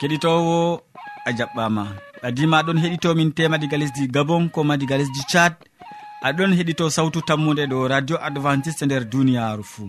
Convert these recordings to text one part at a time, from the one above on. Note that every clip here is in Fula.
keɗitowo a jaɓɓama. Ɓadima aɗon heɗitomin tema diga lesdi gabon ko ma diga lesdi tchad. Aɗon heɗito sawtu tammude ɗo radio adventiste nder duniyaru fou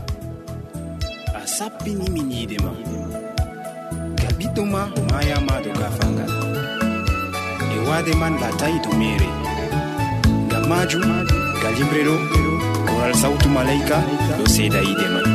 a sappinimin yiide ma. Ngam ɓiɗɗo ma mayama do gafangal. E wade man latayi to mere ngam majum galimre ɗo koral sawtu malaika ɗo seeda yiide man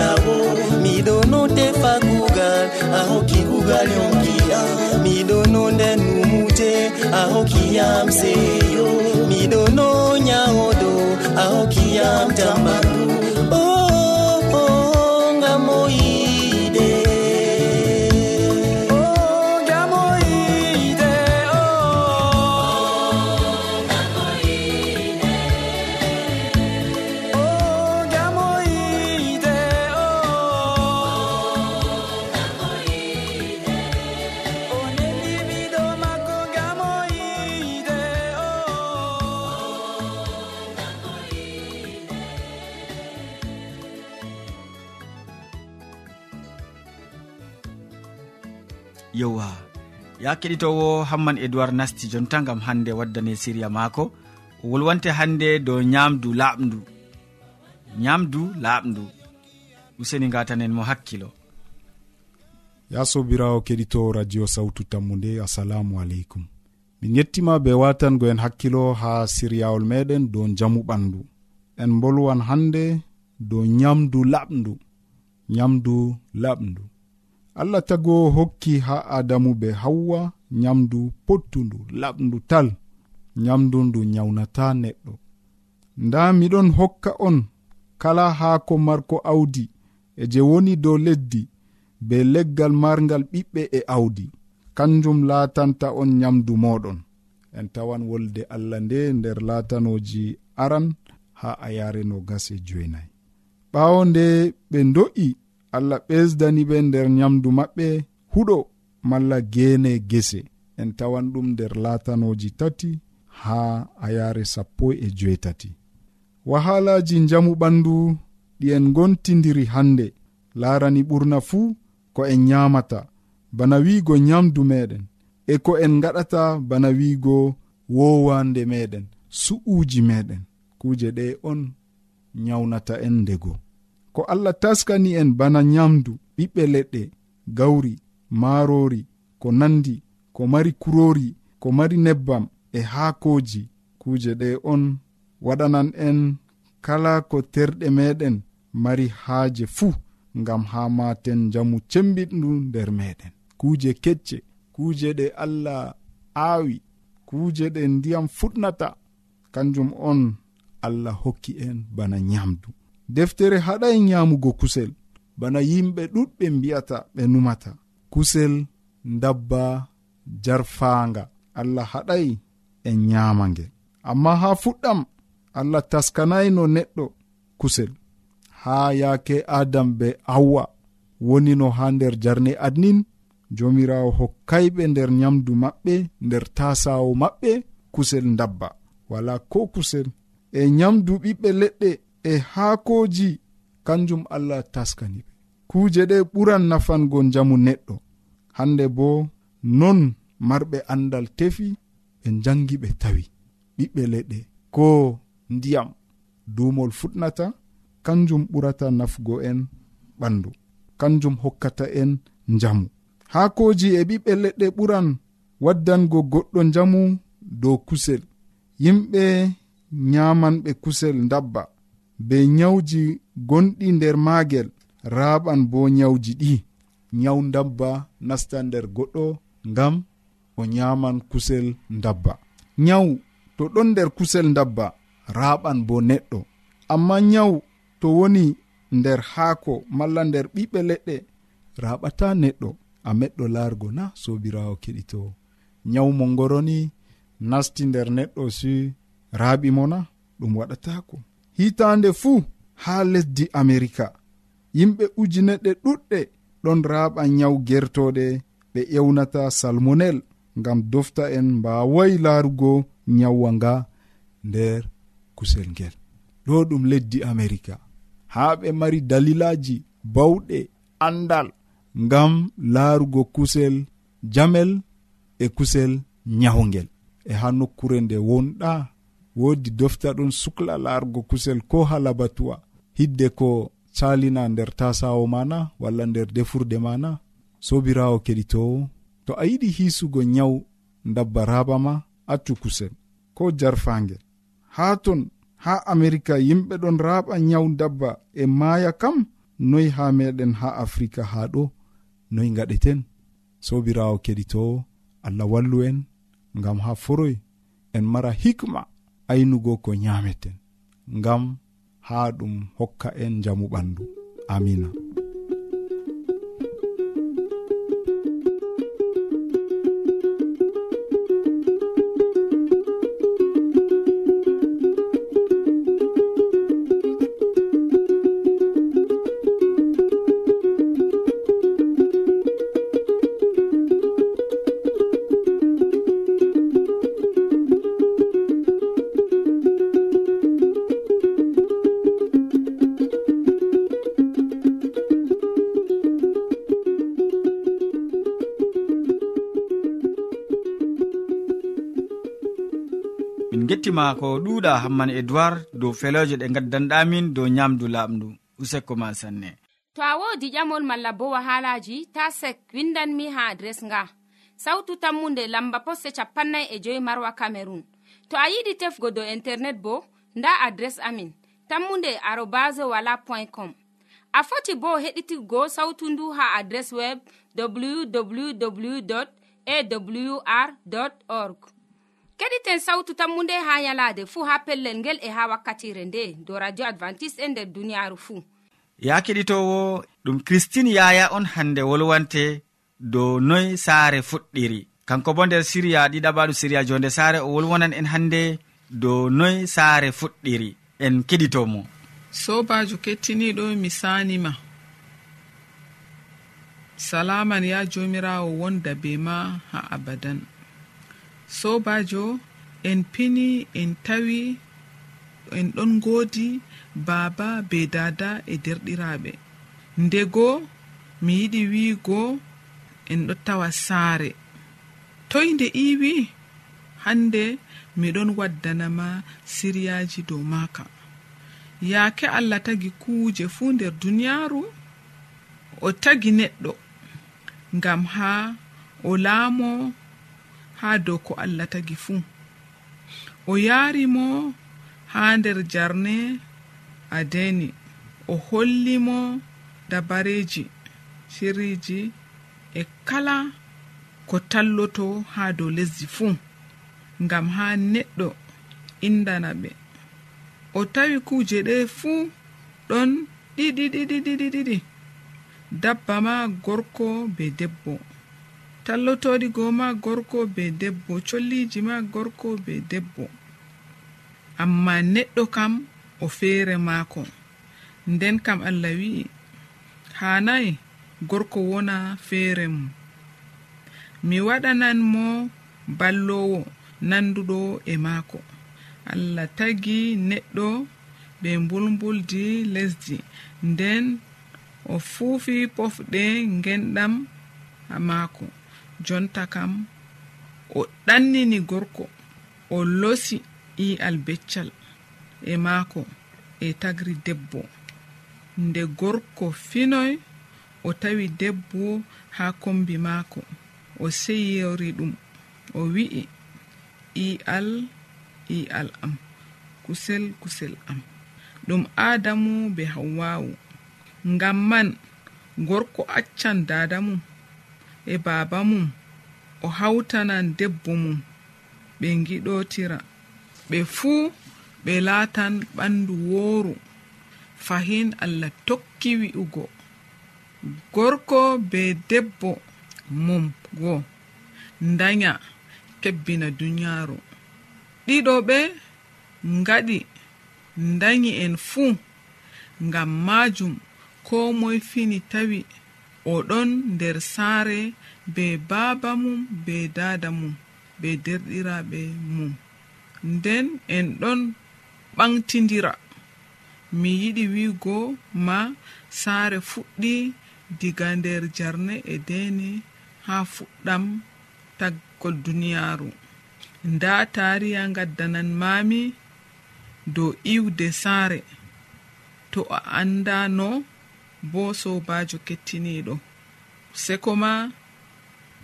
lawo. Miɗo no tefa kugal a hokki kugal yonkiya miɗo no nden numuje a hokkiyam seyo. Miɗo no nyawoɗo a hokkiyam tambaro yewwa. Ya keɗitowo hamman edoird nasti jonta gam hande waddane siriya maako o wolwante hande dow nyamdu laaɓdu nyamdu laaɓdu useni gatanen mo hakkilo. Ya sobirawo keɗito radio sawtu tammu nde assalamu aleykum. Min yettima be watangoen hakkilo ha siryawol meɗen dow jamu ɓandu. En bolwan hande dow nyamdu laɓdu nyamdu laɓdu allah tago hokki ha adamu be hawwa nyamdu pottundu laɓdu tal nyamdu ndu nyawnata neɗɗo. Nda miɗon hokka on kala haako marko awdi e je woni dow leddi be leggal margal ɓiɓɓe e awdi kanjum laatanta on nyamdu moɗon en tawan wolde allah nde nder laatanoji aran ha a yareno gase joynayi ɓawo nde ɓe do'i allah ɓesdani ɓe nder nyamdu maɓɓe huɗo malla geene gese. En tawan ɗum nder latanoji tati ha ayare sappo e joetati wahalaji jamu ɓandu ɗi en gontidiri hande. Larani ɓurna fuu ko en nyamata bana wiigo nyamdu meɗen. E ko en gaɗata bana wiigo wowande meɗen su'uji meɗen. Kuje ɗe on nyawnata en ndego. ko allah taskani en bana nyamdu ɓiɓɓe leɗɗe gawri maarori ko nandi ko mari kurori ko mari nebbam e haakoji. Kuuje ɗe on waɗanan en kala ko terɗe meɗen mari haaje fuu ngam ha maten jamu cembiɗndu nder meɗen. Kuuje kecce kuuje ɗe allah aawi kuuje ɗe ndiyam fuɗnata. Kanjum on allah hokki en bana nyamdu. deftere haɗai nyamugo kusel. Bana yimɓe ɗuɗɓe mbi'ata ɓe numata. Kusel dabba jarfaanga. Allah haɗai en nyama ngel. Amma ha fuɗɗam allah taskanayno neɗɗo kusel. Ha yaake adam be awwa wonino ha nder jarne adnin jomirawo hokkayɓe nder nyamdu maɓɓe nder tasawo maɓɓe kusel dabba wala ko kusel e nyamdu ɓiɓɓe leɗɗe e haakoji kanjum allah taskani ɓe. Kuuje ɗe ɓuran nafango jamu neɗɗo. Hande bo non marɓe andal tefi ɓe jangi ɓe tawi. Ɓiɓɓe leɗɗe ko ndiyam duumol fuɗnata kanjum ɓurata nafgo en ɓandu. Kanjum hokkata en njamu. Haakoji e ɓiɓɓe leɗɗe ɓuran waddango goɗɗo njamu dow kusel. Yimɓe nyamanɓe kusel dabba be nyawji gonɗi nder maagel raaɓan bo nyawji ɗi. Nyaw dabba nasta nder goɗɗo ngam o nyaman kusel dabba nyaw to ɗon nder kusel dabba raaɓan bo neɗɗo. Amma nyaw to woni nder haako malla nder ɓiɓɓe leɗɗe raɓata neɗɗo. A meɗɗo laargo na sobirawo keɗito. Nyaw mo ngoroni nasti nder neɗɗo si raaɓimo na ɗum waɗatako hitande fuu ha lesdi amerika. Yimɓe ujineɗɗe ɗuɗɗe ɗon raaɓa nyawu gertoɗe ɓe ƴewnata salmonel ngam dofta en mbawayi laarugo nyawwa nga nder kusel ngel. Ɗo ɗum leddi amerika. Haa ɓe mari dalilaji bawɗe andal ngam laarugo kusel jamel e kusel nyahugel e ha nokkure nde wonɗa woodi dofta ɗon sukla laarugo kusel ko halabatuwa. Hidde ko salina nder tasawo mana walla nder defurde mana sobirawo keɗitowo to a yiɗi hiisugo nyawu dabba rabama accu kusel ko jarfangel haa ton ha amerika yimɓe ɗon raɓa nyawu dabba e maaya kam noyi ha meɗen ha afrika haa ɗo noyi gaɗeten sobirawo keɗitowo allah wallu en ngam ha foroy en mara hikma. aynugo ko nyameten ngam haa ɗum hokka en jamu ɓandu. Amina. ma ko ɗuuɗa hamman edoird dow feloje ɗe gaddanɗamin dow nyamdu laaɓndu useko ma sanne to a wodi ƴamol malla bo wahalaji ta sek windanmi ha adres nga. Sautu tammunde lamba poste capannay e joyi marwa camerun to a yiɗi tefgo dow internet bo nda adres amin tammunde arobas wala point com. A foti bo heɗitigo sautu ndu ha adres web www awr org. keɗiten sawtu tammunde ha yalaade fuu ha pellel ngel e ha wakkatire nde do radio advantice'e e nder duniyaaru fuu ya keɗitowo ɗum christine yaya on hande wolwante dow noy saare fuɗɗiri. Kanko bo nder siriya ɗiɗaɓaɗu siriya jonde saare o wolwonan en hande dow noy saare fuɗɗiri. En keɗitomo. Sobajo kettiniɗo mi sanima. Salaman ya jomirawo wonda be ma ha abadan. sobajo en pini en tawi en ɗon godi baaba be dada e derɗiraɓe. Ndego mi yiɗi wiigo en ɗo tawa saare. Toy nde iwi hande miɗon waddanama siryaji dow maka yaake allah tagi kuuje fuu nder duniyaaru o tagi neɗɗo. Ngam haa o laamo haa dow ko allah tagi fuu. O yaari mo haa nder jarne adeni o holli mo dabareji siriji e kala ko talloto haa dow lesdi fuu ngam haa neɗɗo indana ɓe. O tawi kuuje ɗe fuu ɗon ɗiɗiɗiɗiɗiɗiɗi dabba ma gorko be debbo. tallotoɗi goo ma gorko be debbo colliji ma gorko be debbo. Amma neɗɗo kam o feere maako. Nden kam allah wi'i hanayi gorko wona feere mum. Mi waɗanan mo ballowo nanduɗo e maako. Allah tagi neɗɗo ɓe mbulmbuldi lesdi. Nden o fuufi pofɗe ngenɗam maako. jonta kam o ɗannini gorko o losi i'al beccal e maako e tagri debbo. Nde gorko finoy o tawi debbo haa kombi maako o seyori ɗum o wi'i i'al i'al am kusel kusel am. Ɗum aadamu be hawwawu ngam man gorko accan dada mum e baaba mum o hawtanan debbo mum ɓe giɗotira ɓe fuu ɓe laatan ɓandu wooru. Fahin allah tokki wi'ugo. Gorko be debbo mum go danya kebbina duniyaaru ɗiɗo ɓe ngaɗi. Danyi en fuu ngam maajum ko moy fini tawi. oɗon nder saare be baaba mum be dada mum be derɗiraɓe mum. Nden en ɗon ɓantidira mi yiɗi wiigo ma saare fuɗɗi diga nder jarne e deni ha fuɗɗam taggol duniyaaru. Nda taariya gaddanan mami dow iwde saare. To a annda no bo sobajo kettiniɗo seko ma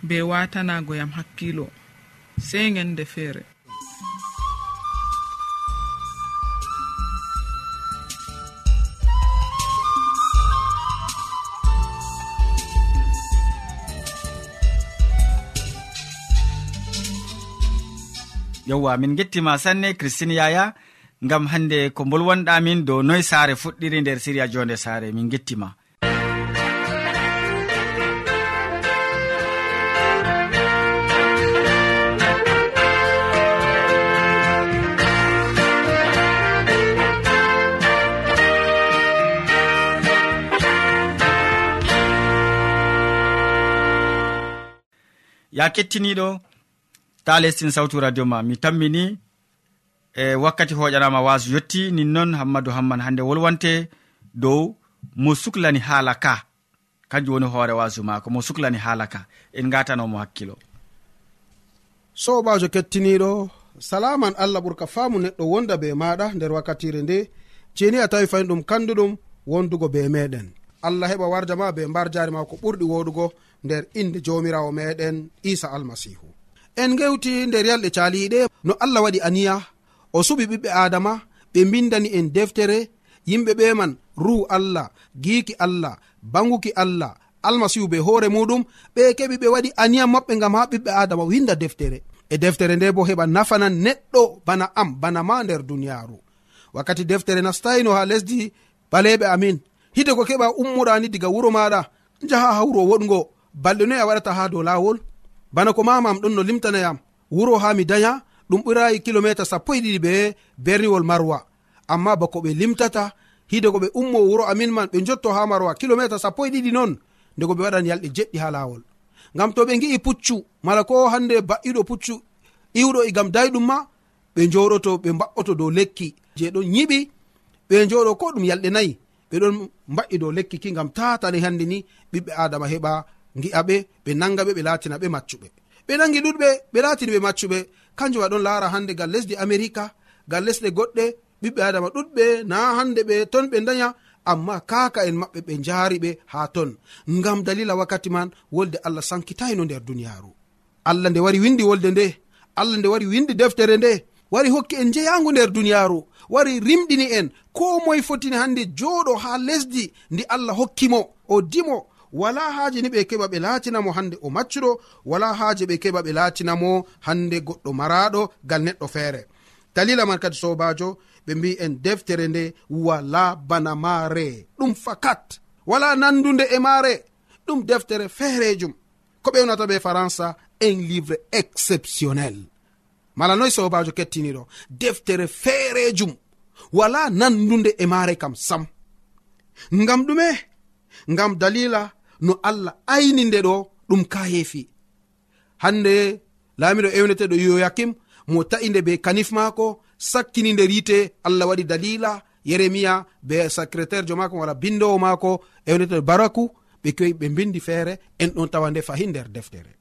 be watanagoyam hakkilo sei gende feere. Yewwa min gettima sanne christine yaya. gam hande ko bolwanɗamin dow noy saare fuɗɗiri nder siriya jonde saare min gettima ya kettiniɗo ta lestin sawtu radio ma mi tammini e wakkati hoƴanama wasu yetti nin noon hammadou hamman hande wolwante dow mo suklani haala ka. Kanjum woni hoore wasu mako mo suklani haala ka. En gatanomo hakkilo. Sobajo kettiniɗo salaman allah ɓurka faamu neɗɗo wonda be maɗa nder wakkatire nde. Jeni a tawi fayin ɗum kanduɗum wondugo be meɗen. Allah heɓa warja ma be mbar jari ma ko ɓurɗi woɗugo nder inde jomirawo meɗen isa almasihu. En gewti nder yalɗe caliɗe no allah waɗi aniya o suɓi ɓiɓɓe adama ɓe mbindani en deftere yimɓe ɓe man ruhu allah giiki allah banguki allah almasihu be hoore muɗum ɓe keɓi ɓe waɗi aniya maɓɓe gam ha ɓiɓɓe adama winda deftere. E deftere nde bo heɓa nafanan neɗɗo bana am bana ma nder duniyaru wakkati deftere nastayino ha lesdi ɓaleɓe amin. Hide ko keɓa ummuɗani diga wuro maɗa jaha ha wuro woɗgo. Balɗe noyi a waɗata ha dow lawol? Bana ko mamam ɗon no limtanayam. Wuro ha mi daya ɗum ɓurayi kilométre sappo e ɗiɗi ɓe berniwol marwa. Amma bako ɓe limtata hide ko ɓe ummo wuro amin man ɓe jotto ha marwa kilométre sappo e ɗiɗi noon ndego ɓe waɗan yalɗe jeɗɗi ha lawol ngam to ɓe gi'i puccu mala ko hande ba'iɗo puccu iwɗo egam dayɗum ma ɓe joɗoto ɓe mbaɓɓoto dow lekki. Je ɗon yiɓi ɓe joɗo ko ɗum yalɗe nayi ɓe ɗon mba'i dow lekki ki gam tatani hande ni ɓiɓɓe adama heɓa gi'a ɓe ɓe nanga ɓe ɓe latina ɓe maccuɓe. Ɓe nangi ɗuɗɓe ɓe latini ɓe maccuɓe. kanjum aɗon laara hande gal lesdi america gal lesɗe goɗɗe ɓiɓɓe adama ɗuɗɓe na hande ɓe ton ɓe daya amma kaka en maɓɓe ɓe jaari ɓe ha ton. Ngam dalila wakkati man wolde allah sankitayno nder duniyaru allah nde wari windi wolde nde allah nde wari windi deftere nde wari hokki en jeyangu nder duniyaaru wari rimɗini en. Ko moye fotini hande jooɗo ha lesdi ndi allah hokkimo o dimo wala haaji ni ɓe keɓa ɓe laatinamo hande o maccuɗo wala haaji ɓe keɓa ɓe laatinamo hande goɗɗo maraɗo gal neɗɗo feere. Dalila man kadi sobajo ɓe mbi en deftere nde wala bana maare ɗum fakat. Wala nandude e maare ɗum deftere feerejum ko ɓewnata ɓe faransa un livre exceptionnel. Mala noy sobajo kettiniɗo deftere feerejum wala nandude e maare kam sam. Ngam ɗume ngam dalila no allah ayni nde ɗo ɗum kayefi hande laamiɗo ewneteɗo yoyakim mo ta'inde be kanif maako sakkini nder yite allah waɗi dalila yeremiya be secrétaire jo maako wala bindowo maako ewneteɗo baraku ɓe kewi ɓe bindi feere en ɗon tawa nde fahi nder deftere.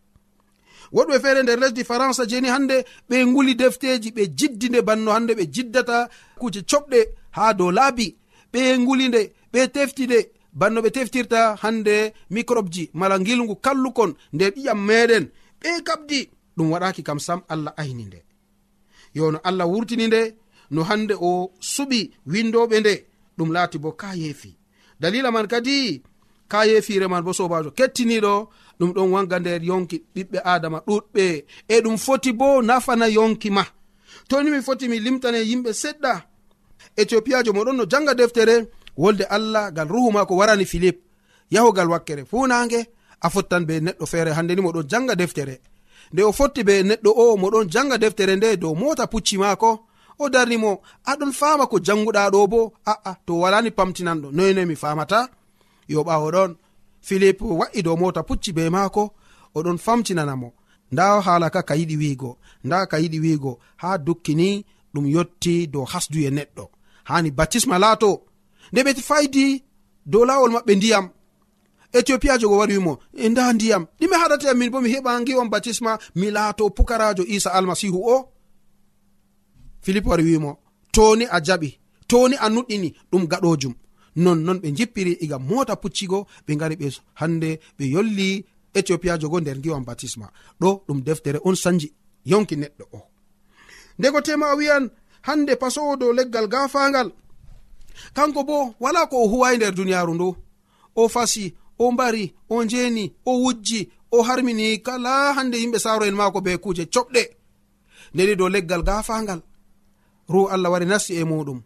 Woɗɓe feere nder lesdi faransa jeni hande ɓe nguli defteji ɓe jiddi nde banno hande ɓe jiddata kuje coɓɗe ha dow laabi. Ɓe nguli nde ɓe tefti nde banno ɓe teftirta hande microbe ji mala gilgu kallukon nder ƴiƴam meɗen. Ɓe kabdi ɗum waɗaki kam sam allah ayni nde. Yo no allah wurtini nde no hande o suɓi windoɓe nde ɗum laati bo ka yeefi. Dalila man kadi ka yeefire man bo sobajo kettiniɗo ɗum ɗon wanga nder yonki ɓiɓɓe adama ɗuɗɓe e ɗum foti bo nafana yonki ma. Toni mi foti mi limtane yimɓe seɗɗa. Éthiopiajo moɗon no janga deftere wolde allah ngal ruhu ma ko warani philip yahugal wakkere fu nange a fottan be neɗɗo feere. Hande ni moɗon janga deftere. Nde o fotti be neɗɗo o moɗon janga deftere nde dow mota pucci maako. O darnimo aɗon fama ko janguɗa ɗo bo. Aa to walani pamtinanɗo noyne mi famata yo ɓawo ɗon. Philip wa'i dow mota pucci be maako oɗon famtinanamo nda hala ka ka yiɗi wiigo nda ka yiɗi wiigo ha dukkini ɗum yotti dow hasduye neɗɗo. Hani batisma laato. nde ɓe faydi dow lawol maɓɓe ndiyam. Éthiopia go wari wimo e nda ndiyam. Ɗime haɗate min bo mi heɓa giwam batisma mi laato pukarajo isa almasihu o. Philipe wari wimo toni a jaɓi toni a nuɗɗini ɗum gaɗojum. Nonnon ɓe jippiri iga mota puccigo ɓe gari ɓe hande ɓe yolli éthiopia go nder giwam batisma ɗo ɗum deftere on sanji yonki neɗɗo o. Ndego tema a wiyan hande pasowo dow leggal gafangal. kanko bo wala ko o huwai nder duniyaru ndu. O fasi o mbari o njeni o wujji o harmini kala hande yimɓe saro en mako be kuje coɓɗe. Ndeni dow leggal gafangal ru allah wari nasti e muɗum.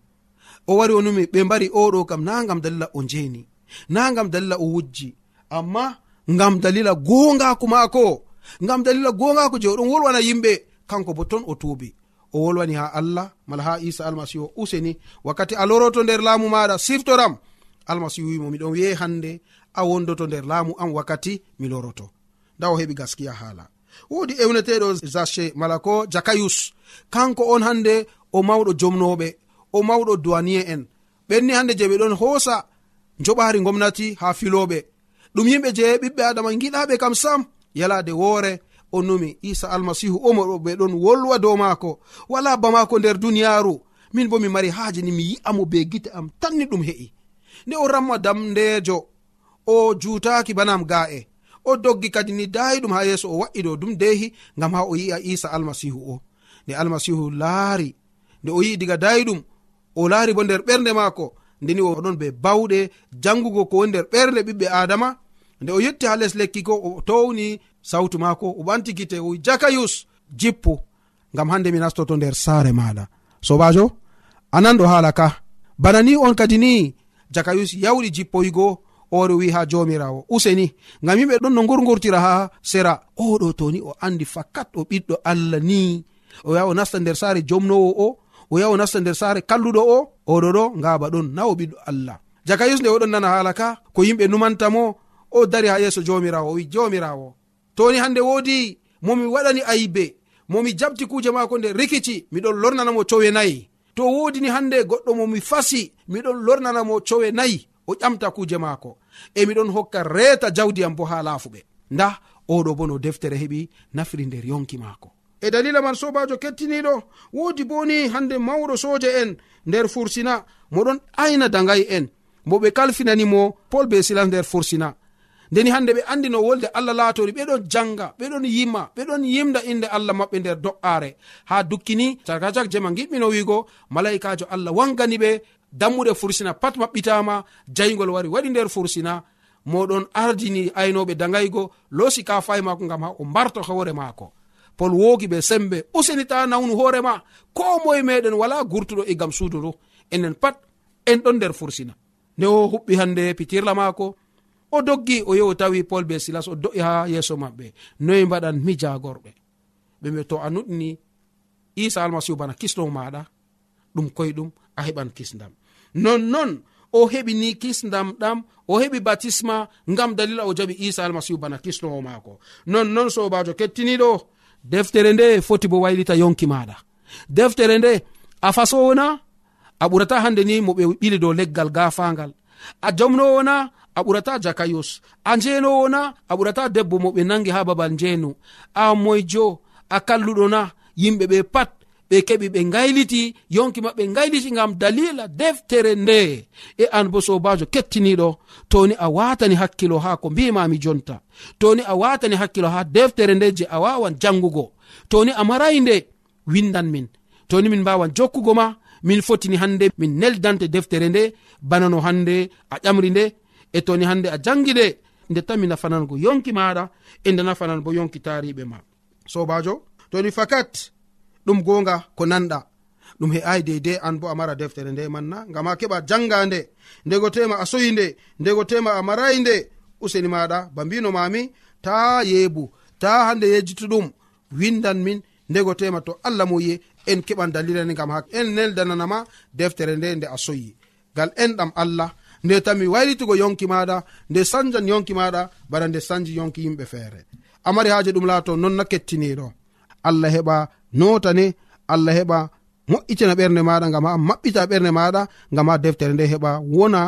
O wari o numi ɓe mbari oɗo kam na gam dalila o njeni na gam dalila o wujji. Amma gam dalila gongako maako gam dalila gongako je oɗon wolwana yimɓe kanko bo ton o tuubi. o wolwani ha allah mala ha isa almasihu o useni. Wakkati a loroto nder laamu maɗa siftoram almasihu wimo miɗon wiye hande a wondoto nder laamu am wakkati mi loroto. Nda o heɓi gaskiya haala. Wodi ewneteɗo zache mala ko jakayus. Kanko on hande o mawɗo jomnoɓe o mawɗo douanie en. Ɓenni hande je ɓe ɗon hoosa joɓari gomnati ha filoɓe ɗum yimɓe je ɓiɓɓe adama giɗaɓe kam sam yalade woore o numi isa almasihu o moɗo ɓe ɗon wolwa dow maako. Wala ba maako nder duniyaaru. Min bo mi mari haaje ni mi yi'amo be gite am tanni ɗum he'i. Nde o ramma damndeejo o juutaaki banam ga'e. O doggi kadi ni daayi ɗum ha yeeso o wa'i dow dum deehi ngam ha o yi'a isa almasihu o. Nde almasihu laari nde o yi'i diga daayi ɗum o laari bo nder ɓernde maako. Ndeni oɗon be bawɗe jangugo ko woni nder ɓernde ɓiɓɓe adama nde o yetti ha les lekki ko o towni sawtu maako o ɓanti gite o jakayus jippu ngam hande mi nastoto nder saare maɗa sobajo ananɗo haala ka. Bana ni on kadi ni jakayus yawɗi jippoygo oɗo wi ha jomirawo useni ngam yimɓe ɗon no gurgurtira ha sera. Oɗo toni o andi fakat o ɓiɗɗo allah ni. O yaha o nasta nder saare jomnowo o o yaha o nasta nder saare kalluɗo o oɗo ɗo ngaba ɗon na o ɓiɗɗo allah. Jakayus nde oɗon nana haala ka ko yimɓe numantamo o dari ha yeeso jomirawo o wi jomirawo toni hande wodi momi waɗani ayibe momi jabti kuje mako nde rikici miɗon lornanamo cowe nayi. To wodini hande goɗɗo momi fasi miɗon lornanamo cowe nayi o ƴamta kuje maako. E miɗon hokka reeta jawdi am bo ha laafuɓe. Nda oɗo bo no deftere heɓi nafiri nder yonki maako. E dalila man sobajo kettiniɗo wodi boni hande mawɗo soje en nder fursina moɗon ayna dagayi en. Mo ɓe kalfinanimo pol be silas nder fursina. ndeni hande ɓe andi no wolde allah laatori ɓeɗon janga ɓeɗon yima ɓeɗon yimda inde allah maɓɓe nder do'are ha dukkini cakacak jema giɓɓino wigo malaikajo allah wangani ɓe dammuɗe fursina pat maɓɓitama jayigol wari waɗi nder fursina. Moɗon ardini aynoɓe dagaygo losi ka fay mako gam ha o mbarto hoore maako. Pol wogi ɓe sembe usinita nawnu hoorema ko moye meɗen wala gurtuɗo e gam suudu ndu. Enen pat en ɗon nder fursina. Nde o huɓɓi hande pitirla maako o doggi o yehi o tawi pol be silas o do'i ha yeeso maɓɓe. Noyi mbaɗan mi jagorɓe ɓe mbi to a nuɗni isa almasihu bana kisɗo maɗa ɗum koyeɗum a heɓan kisdam nonnon o heɓi ni kisdam ɗam o heɓi batisma ngam dalila o jaɓi isa almasihu bana kisnowo maako. Nonnon sobajo kettiniɗo deftere nde foti bo waylita yonki maɗa deftere nde a fasowona a ɓurata hande ni mo ɓe ɓili dow leggal gafangal a jomnowona a ɓurata jakayos. A njenowo na a ɓurata debbo mo ɓe nangi ha babal njeno a moyjo a kalluɗo na yimɓe ɓe pat ɓe keɓi ɓe gayliti yonki maɓɓe gayliti gam dalila deftere nde. E an bo sobajo kettiniɗo toni a watani hakkilo ha ko mbimami jonta. Toni a watani hakkilo ha deftere nde je a wawan jangugo toni a marayi nde windan min. Toni min mbawan jokkugo ma min fotini hande min neldante deftere nde bana no hande a ƴamri nde e toni hande a jangi ɗe nde tami nafanan go yonki maɗa e nde nafanan bo yonki tariɓe ma. Sobajo toni fakat ɗum gonga ko nanɗa. Ɗum he'ai deidei an bo a mara deftere nde manna ngam a keɓa janga nde ndego tema a soyi nde ndego tema a marayi nde useni maɗa ba mbino mami ta yeebu ta hande yejjitu ɗum windan min ndego tema to allah moye en keɓan dalilani gam ha en neldananama deftere nde nde a soyi. Gal enɗam allah nde tanmi waylitugo yonki maɗa nde sanjan yonki maɗa bana nde sanji yonki yimɓe feere. Amari haaji ɗum laato nonna kettiniɗo allah heɓa notane allah heɓa moƴƴitina ɓernde maɗa gam a maɓɓita ɓernde maɗa gam ha deftere nde heɓa wona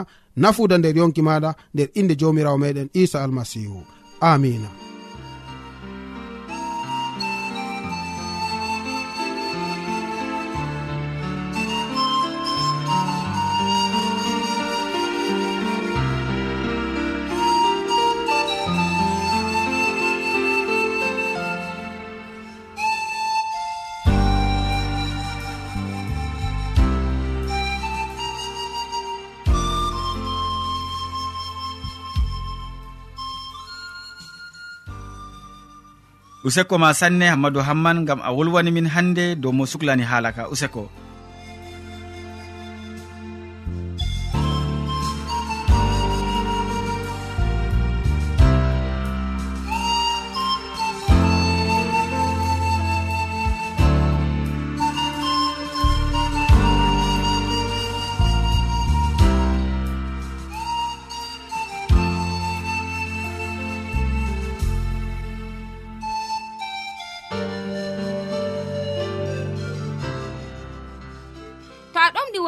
nafuda nder yonki maɗa nder inde jomirawo meɗen isa almasihu amina useko ma sanne hammadou hamman gam a wolwani min hannde dow mo suklani haala ka useko.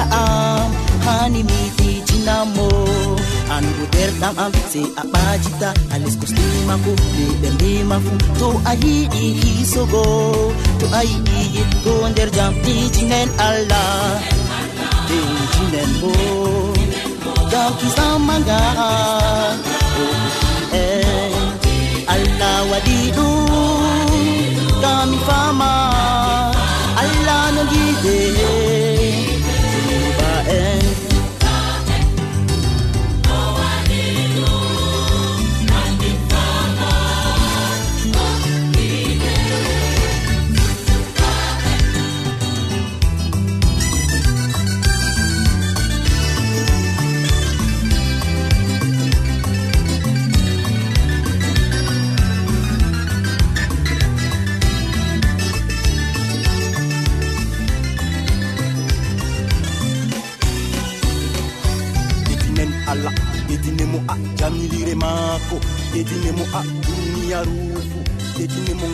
walla am hani mi tiitinamo andugo derɗam am sey a ɓajita a leskoslimako be ɓerdema fu to a yiɗi hisogo to a yiɗi yetgo nder jam ɗijinen allah e bo. Jam kisammaga en eh, allah waɗi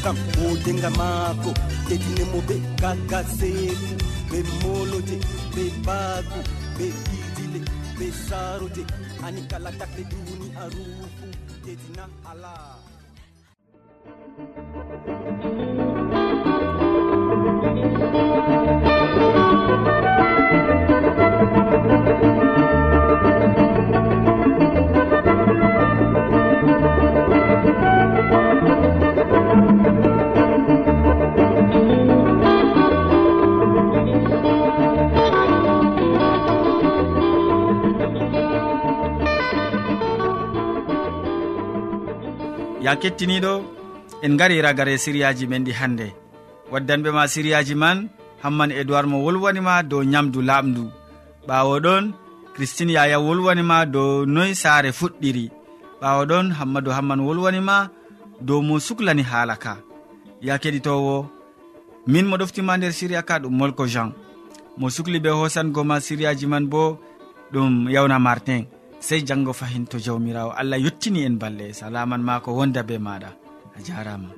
kam modenga maako ƴetinemo ɓe kakaseeku ɓe moloje ɓe baagu ɓe ɓiidile ɓe saarote ani kala takle duuni a ruufu ƴetina alaa. ya kettiniɗo en gari ragare siriyaji men ɗi hannde. Waddanɓe ma siriyaji man hamman edoird mo wolwanima dow nyamdu laaɓdu ɓawo ɗon christine yaya wolwanima dow noy saare fuɗɗiri. Ɓawo ɗon hammadou hamman wolwanima dow mo suklani haala ka. Ya keɗitowo min mo ɗoftima nder siriya ka ɗum molko jean. Mo sukli be hosangoma siriyaji man bo ɗum yawna martin. sey janngo fahin to jawmirawo. Allah yettini en balle. Salaman ma ko wonda be maɗa. A jarama.